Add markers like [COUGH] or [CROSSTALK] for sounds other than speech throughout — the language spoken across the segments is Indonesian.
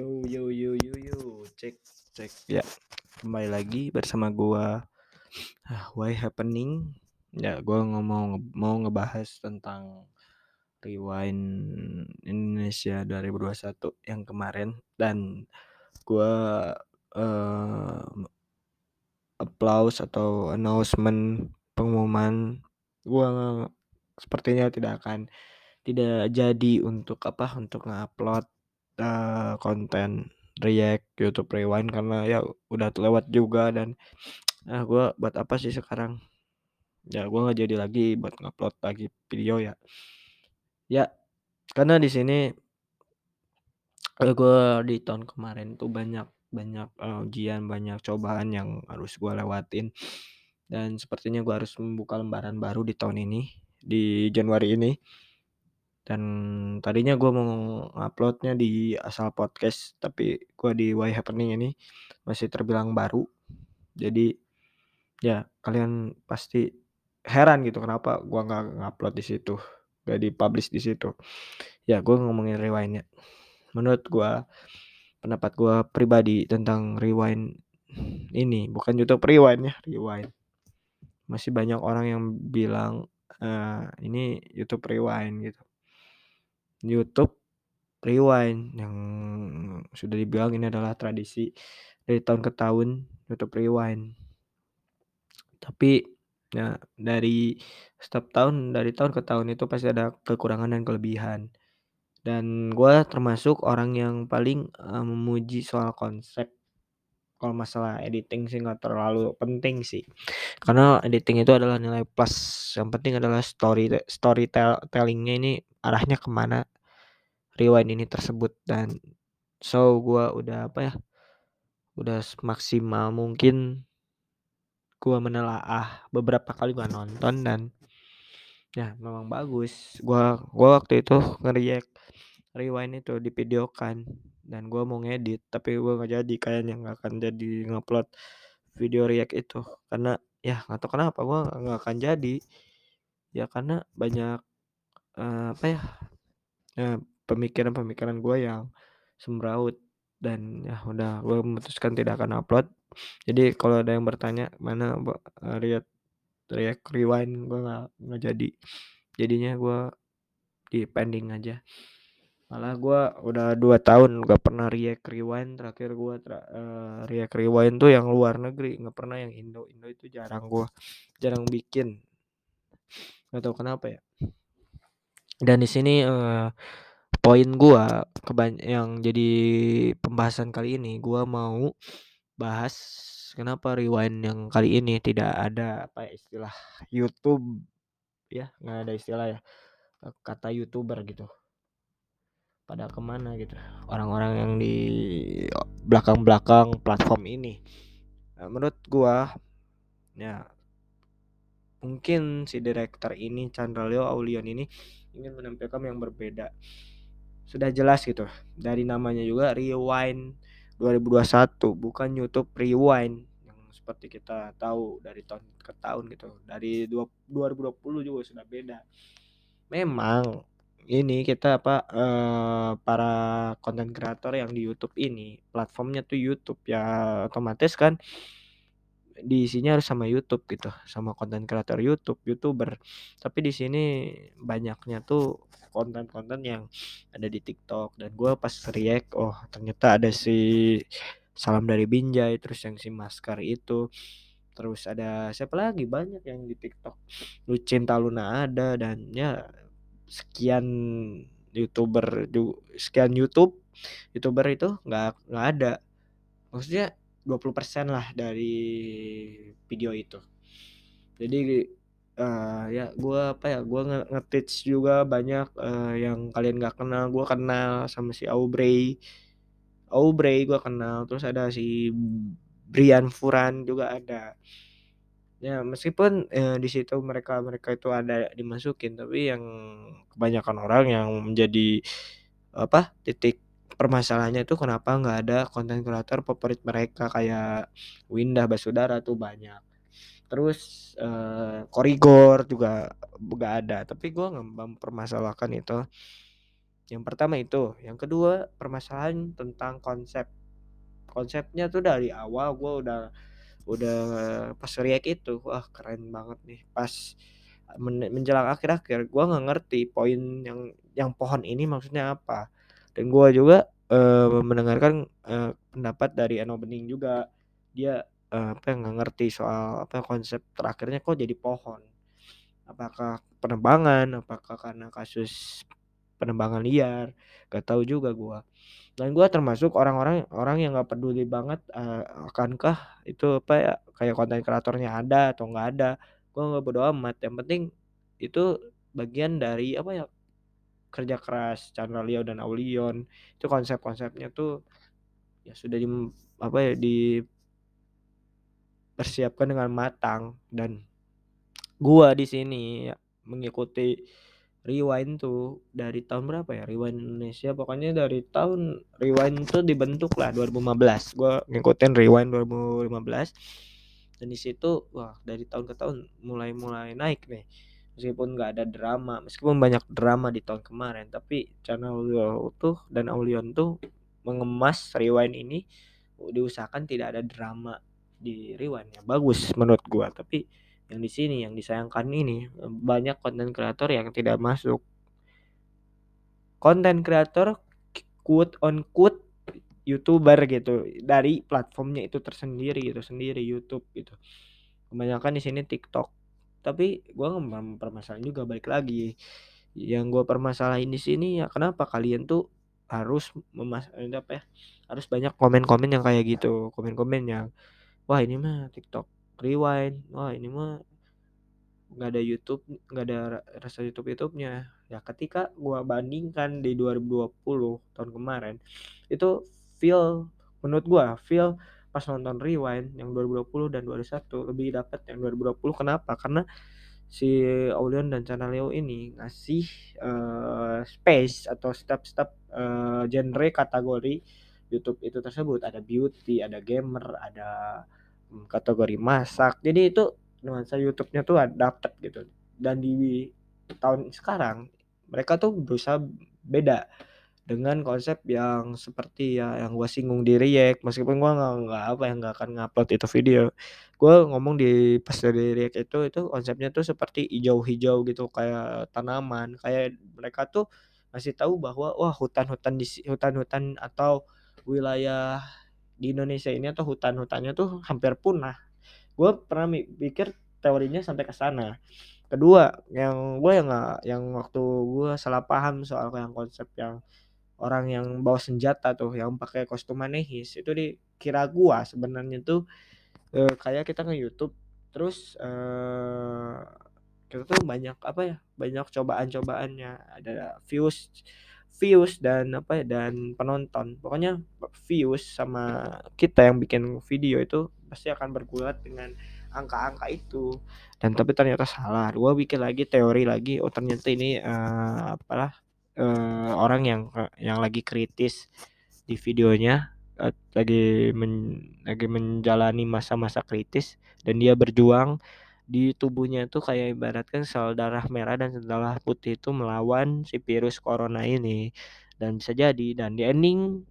Yo yo yo yo yo. Cek cek. Ya kembali lagi bersama gua. Ah, why happening? Ya gua ngomong mau ngebahas tentang rewind Indonesia 2021 yang kemarin. Dan gua uh, applause atau announcement pengumuman gua sepertinya tidak akan tidak jadi untuk apa untuk ngupload uh, konten react YouTube Rewind karena ya udah lewat juga dan [SNIFFS] ah gue buat apa sih sekarang? Ya gue nggak jadi lagi buat ngupload lagi video ya. Ya karena di sini uh, gue di tahun kemarin tuh banyak banyak uh, ujian banyak cobaan yang harus gue lewatin. Dan sepertinya gue harus membuka lembaran baru di tahun ini di Januari ini dan tadinya gue mau uploadnya di asal podcast tapi gue di Why Happening ini masih terbilang baru. Jadi ya kalian pasti heran gitu kenapa gue nggak ngupload di situ gak dipublish di situ. Ya gue ngomongin rewind ya menurut gue pendapat gue pribadi tentang rewind ini bukan YouTube rewind ya rewind. Masih banyak orang yang bilang uh, ini YouTube rewind gitu YouTube Rewind yang sudah dibilang ini adalah tradisi dari tahun ke tahun YouTube Rewind. Tapi ya dari setiap tahun dari tahun ke tahun itu pasti ada kekurangan dan kelebihan. Dan gue termasuk orang yang paling uh, memuji soal konsep. Kalau masalah editing sih nggak terlalu penting sih, karena editing itu adalah nilai plus. Yang penting adalah story storytellingnya ini arahnya ke mana rewind ini tersebut. Dan so gua udah apa ya udah maksimal mungkin gua menelaah beberapa kali gua nonton dan ya memang bagus. Gua gua waktu itu ngeriak rewind itu di video kan dan gua mau ngedit tapi gua nggak jadi kayaknya nggak akan jadi ngupload video react itu. Karena ya nggak tahu kenapa gua nggak akan jadi. Ya karena banyak apa ya uh, pemikiran-pemikiran gue yang semraut dan ya udah gue memutuskan tidak akan upload. Jadi kalau ada yang bertanya mana uh, react react rewind gue nggak nggak jadi? Jadinya gue di pending aja. Malah gue udah dua tahun gak pernah react rewind terakhir gue tra uh, react rewind tuh yang luar negeri nggak pernah yang Indo. Indo itu jarang gue jarang bikin. Nggak tahu kenapa ya dan di sini uh, poin gua keban yang jadi pembahasan kali ini gua mau bahas kenapa rewind yang kali ini tidak ada apa ya, istilah YouTube ya nggak ada istilah ya kata youtuber gitu. Pada ke mana gitu orang-orang yang di belakang-belakang platform ini. Menurut gua ya mungkin si direktur ini Chandra Leo Aulion ini ingin menampilkan yang berbeda. Sudah jelas gitu dari namanya juga Rewind 2021 bukan YouTube Rewind yang seperti kita tahu dari tahun ke tahun gitu. Dari 2020 juga sudah beda. Memang ini kita apa eh, para konten kreator yang di YouTube ini platformnya tuh YouTube ya otomatis kan diisinya harus sama YouTube gitu sama konten kreator YouTube youtuber. Tapi di sini banyaknya tuh konten-konten yang ada di TikTok. Dan gue pas react oh ternyata ada si salam dari Binjai terus yang si masker itu. Terus ada siapa lagi? Banyak yang di TikTok. Lu cinta Luna ada dan ya sekian youtuber sekian YouTube youtuber itu nggak nggak ada. Maksudnya 20% lah dari video itu. Jadi uh, ya gue apa ya gue nge, nge juga banyak uh, yang kalian gak kenal. Gue kenal sama si Aubrey. Aubrey gue kenal. Terus ada si Brian Furan juga ada. Ya meskipun uh, di situ mereka mereka itu ada dimasukin tapi yang kebanyakan orang yang menjadi apa titik permasalahannya itu kenapa nggak ada konten kreator favorit mereka? Kayak Windah Basudara tuh banyak. Terus uh, Korigor juga nggak ada. Tapi gue nggak mempermasalahkan itu. Yang pertama itu. Yang kedua permasalahan tentang konsep. Konsepnya tuh dari awal gue udah udah pas react itu. Wah keren banget nih. Pas men menjelang akhir-akhir gue nggak ngerti poin yang yang pohon ini maksudnya apa dan gue juga uh, mendengarkan uh, pendapat dari Eno Bening juga. Dia uh, apa nggak ngerti soal apa konsep terakhirnya kok jadi pohon. Apakah penebangan apakah karena kasus penebangan liar gak tahu juga gua. Dan gua termasuk orang-orang orang yang gak peduli banget uh, akankah itu apa ya kayak konten kreatornya ada atau nggak ada. Gua nggak bodo amat yang penting itu bagian dari apa ya kerja keras Chandra Leo dan Aulion. Itu konsep-konsepnya tuh ya sudah di apa ya dipersiapkan dengan matang. Dan gua di sini ya, mengikuti Rewind tuh dari tahun berapa ya? Rewind Indonesia. Pokoknya dari tahun Rewind tuh dibentuk lah 2015 gue ngikutin Rewind 2015 dan di situ wah dari tahun ke tahun mulai mulai naik nih meskipun nggak ada drama meskipun banyak drama di tahun kemarin tapi channel tuh dan Aulion tuh mengemas Rewind ini diusahakan tidak ada drama di Rewind ya bagus menurut gua tapi yang di sini yang disayangkan ini banyak konten kreator yang tidak masuk. Konten kreator quote on quote youtuber gitu dari platformnya itu tersendiri gitu sendiri YouTube gitu. Kebanyakan di sini TikTok tapi gue nggak permasalahan juga balik lagi. Yang gue permasalahin di sini ya kenapa kalian tuh harus memas apa ya harus banyak komen-komen yang kayak gitu komen-komen yang wah ini mah TikTok rewind wah ini mah nggak ada YouTube nggak ada rasa YouTube YouTube-nya ya ketika gua bandingkan di 2020 tahun kemarin itu feel menurut gua feel pas nonton Rewind yang 2020 dan 2021 lebih dapat yang 2020 kenapa? Karena si Aulion dan Chana Leo ini ngasih uh, space atau step-step uh, genre kategori YouTube itu tersebut. Ada beauty ada gamer ada kategori masak. Jadi itu nuansa YouTube-nya tuh dapet gitu. Dan di tahun sekarang mereka tuh berusaha beda dengan konsep yang seperti ya yang gue singgung di react meskipun gue nggak nggak apa yang nggak akan ngupload itu video gue ngomong di pas dari react itu itu konsepnya tuh seperti hijau-hijau gitu kayak tanaman kayak mereka tuh masih tahu bahwa wah hutan-hutan di hutan-hutan atau wilayah di Indonesia ini atau hutan-hutannya tuh hampir punah. Gue pernah mikir teorinya sampai ke sana. Kedua, yang gue yang nggak yang waktu gue salah paham soal yang konsep yang orang yang bawa senjata tuh yang pakai kostum manehis itu dikira gua sebenarnya tuh e, kayak kita nge YouTube terus e, kita tuh banyak apa ya banyak cobaan-cobaannya ada views views dan apa ya dan penonton. Pokoknya views sama kita yang bikin video itu pasti akan bergulat dengan angka-angka itu. Dan tapi ternyata salah. Gue bikin lagi teori lagi oh ternyata ini uh, apalah uh, orang yang yang lagi kritis di videonya lagi men, lagi menjalani masa-masa kritis dan dia berjuang di tubuhnya itu kayak ibaratkan sel darah merah dan sel darah putih itu melawan si virus corona ini. Dan bisa jadi dan di ending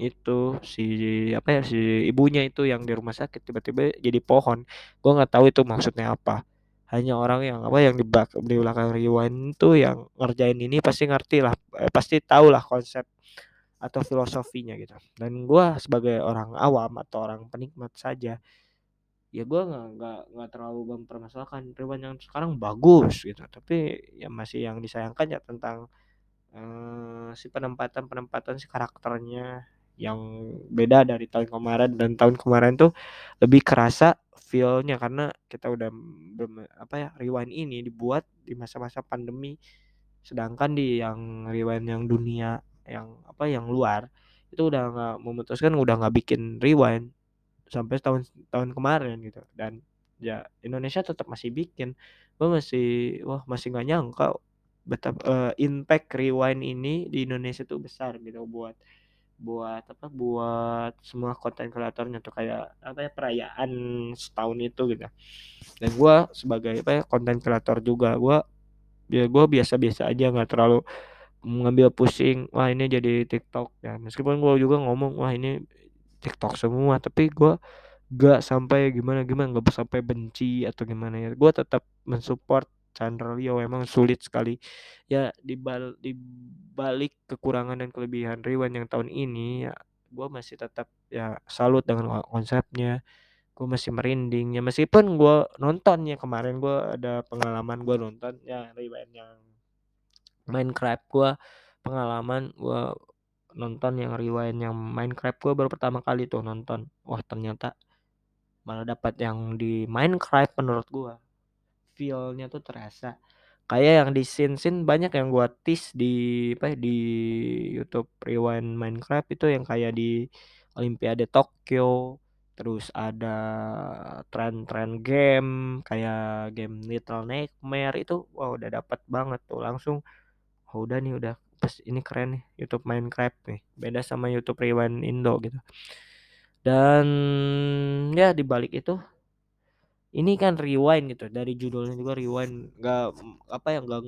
itu si apa ya si ibunya itu yang di rumah sakit tiba-tiba jadi pohon. Gue nggak tahu itu maksudnya apa hanya orang yang apa yang di di belakang rewind itu yang ngerjain ini pasti ngerti lah eh, pasti tahu lah konsep atau filosofinya gitu. Dan gue sebagai orang awam atau orang penikmat saja ya gue nggak nggak nggak terlalu mempermasalahkan Rewind yang sekarang bagus gitu. Tapi ya masih yang disayangkan ya tentang uh, si penempatan penempatan si karakternya yang beda dari tahun kemarin. Dan tahun kemarin tuh lebih kerasa feelnya karena kita udah apa ya rewind ini dibuat di masa-masa pandemi. Sedangkan di yang rewind yang dunia yang apa yang luar itu udah nggak memutuskan udah nggak bikin rewind sampai tahun tahun kemarin gitu. Dan ya Indonesia tetap masih bikin. Gue masih wah masih nggak nyangka betapa uh, impact rewind ini di Indonesia tuh besar gitu buat buat apa buat semua konten kreatornya tuh kayak apa ya perayaan setahun itu gitu. Dan gue sebagai apa ya konten kreator juga gue ya gue biasa-biasa aja nggak terlalu ngambil pusing wah ini jadi TikTok. Ya meskipun gue juga ngomong wah ini TikTok semua tapi gue gak sampai gimana gimana gak sampai benci atau gimana ya. Gue tetap mensupport Chandra Leo emang sulit sekali. Ya di balik kekurangan dan kelebihan Rewan yang tahun ini ya gue masih tetap ya salut dengan konsepnya. Gue masih merinding ya meskipun gue nonton ya kemarin gue ada pengalaman gue nonton ya Rewind yang Minecraft gue pengalaman gue nonton yang rewind yang Minecraft gue baru pertama kali tuh nonton. Wah ternyata malah dapat yang di Minecraft menurut gue feelnya tuh terasa. Kayak yang di scene scene banyak yang gue tis di apa ya, di YouTube rewind Minecraft itu yang kayak di Olimpiade Tokyo terus ada tren-tren game kayak game Little Nightmare itu wah udah dapat banget tuh langsung. Oh udah nih udah pas ini keren nih YouTube Minecraft nih beda sama YouTube Rewind Indo gitu. Dan ya dibalik itu ini kan rewind gitu dari judulnya juga rewind nggak apa yang nggak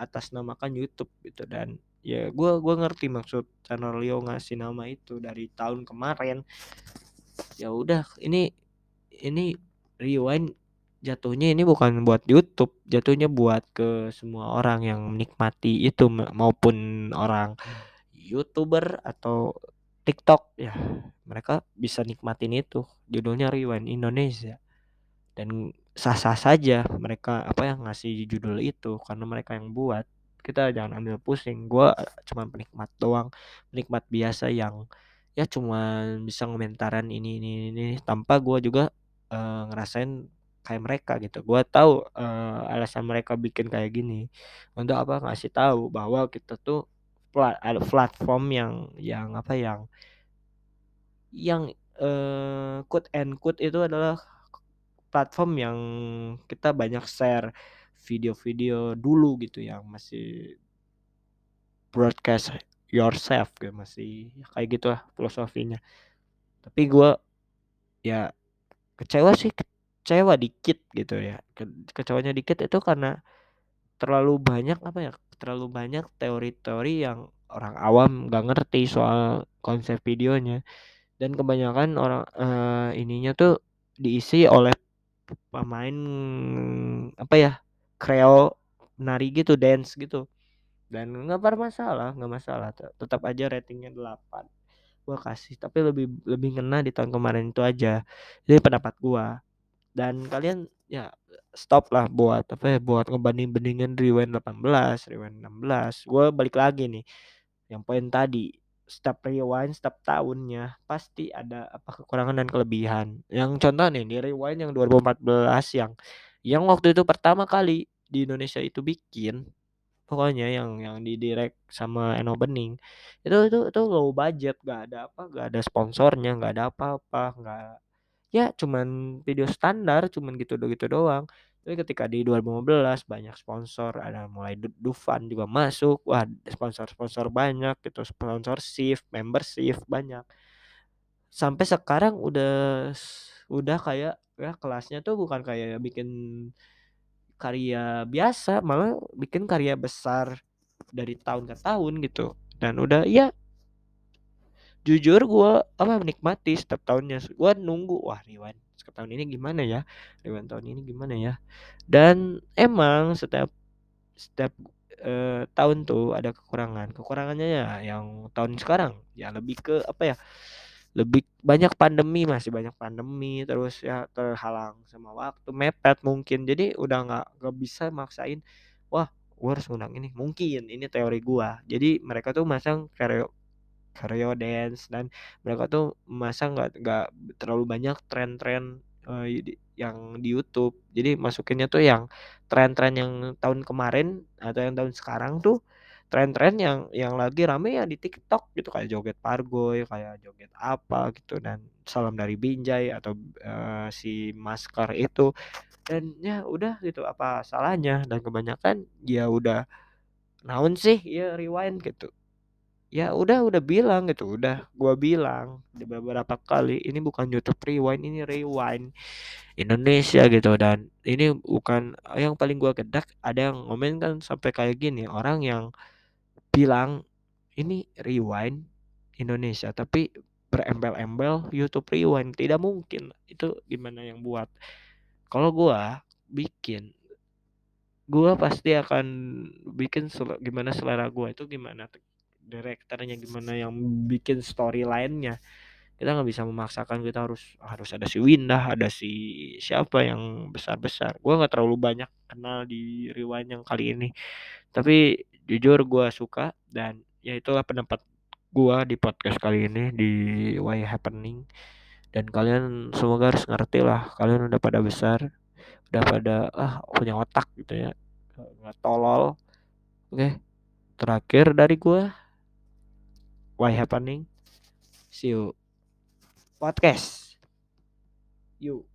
atas namakan YouTube gitu dan ya gue gua ngerti maksud channel Leo ngasih nama itu dari tahun kemarin ya udah ini ini rewind jatuhnya ini bukan buat YouTube, jatuhnya buat ke semua orang yang menikmati itu maupun orang YouTuber atau TikTok ya. Mereka bisa nikmatin itu. Judulnya Rewind Indonesia. Dan sah-sah saja mereka apa yang ngasih judul itu karena mereka yang buat. Kita jangan ambil pusing. Gua cuma penikmat doang, penikmat biasa yang ya cuma bisa komentaran ini ini ini tanpa gua juga uh, ngerasain kayak mereka gitu gue tahu uh, alasan mereka bikin kayak gini untuk apa ngasih tahu bahwa kita tuh plat ada platform yang yang apa yang yang uh, quote and quote itu adalah platform yang kita banyak share video-video dulu gitu yang masih broadcast yourself gitu masih kayak gitu lah filosofinya. Tapi gue ya kecewa sih kecewa dikit gitu ya. Ke, kecewanya dikit itu karena terlalu banyak apa ya terlalu banyak teori-teori yang orang awam nggak ngerti soal konsep videonya. Dan kebanyakan orang uh, ininya tuh diisi oleh pemain apa ya kreo nari gitu dance gitu. Dan nggak bermasalah nggak masalah tetap aja ratingnya 8 gua kasih tapi lebih lebih ngena di tahun kemarin itu aja. Jadi pendapat gua. Dan kalian ya stop lah buat apa ya buat ngebanding-bandingin rewind 18 rewind 16 gue balik lagi nih yang poin tadi setiap rewind setiap tahunnya pasti ada apa kekurangan dan kelebihan. Yang contoh nih di rewind yang 2014 yang yang waktu itu pertama kali di Indonesia itu bikin pokoknya yang yang di direct sama Eno Bening itu itu itu low budget gak ada apa gak ada sponsornya gak ada apa-apa gak ya cuman video standar cuman gitu gitu doang tapi ketika di 2015 banyak sponsor ada mulai Dufan juga masuk. Wah sponsor-sponsor banyak gitu sponsor shift membership banyak. Sampai sekarang udah udah kayak ya kelasnya tuh bukan kayak bikin karya biasa malah bikin karya besar dari tahun ke tahun gitu. Dan udah ya jujur gue apa menikmati setiap tahunnya. Gue nunggu wah Riwan tahun ini gimana ya? Riwan tahun ini gimana ya? Dan emang setiap setiap eh, tahun tuh ada kekurangan. Kekurangannya ya yang tahun sekarang. Ya lebih ke apa ya? Lebih banyak pandemi masih banyak pandemi terus ya terhalang sama waktu mepet mungkin. Jadi udah nggak nggak bisa maksain wah gue harus undang ini. Mungkin ini teori gua. Jadi mereka tuh masang karyo dance dan mereka tuh masa nggak nggak terlalu banyak tren-tren uh, yang di YouTube. Jadi masukinnya tuh yang tren-tren yang tahun kemarin atau yang tahun sekarang tuh tren-tren yang yang lagi rame ya di TikTok gitu kayak joget pargoy kayak joget apa gitu dan salam dari Binjai atau uh, si masker itu. Dan ya udah gitu apa salahnya? Dan kebanyakan ya udah naon sih ya rewind gitu ya udah udah bilang gitu udah gua bilang beberapa kali ini bukan YouTube Rewind ini Rewind Indonesia gitu. Dan ini bukan yang paling gua gedak ada yang ngomen kan sampai kayak gini orang yang bilang ini rewind Indonesia tapi berembel-embel YouTube rewind tidak mungkin. Itu gimana yang buat? Kalau gua bikin gua pasti akan bikin sel gimana selera gua itu gimana direkturnya gimana yang bikin storyline-nya. Kita nggak bisa memaksakan kita harus harus ada si Windah ada si siapa yang besar besar gue nggak terlalu banyak kenal di rewind yang kali ini. Tapi jujur gue suka dan ya itulah pendapat gue di podcast kali ini di Why Happening. Dan kalian semoga harus ngerti lah kalian udah pada besar udah pada ah punya otak gitu ya. Nggak tolol. Oke terakhir dari gue Why Happening see you podcast. You.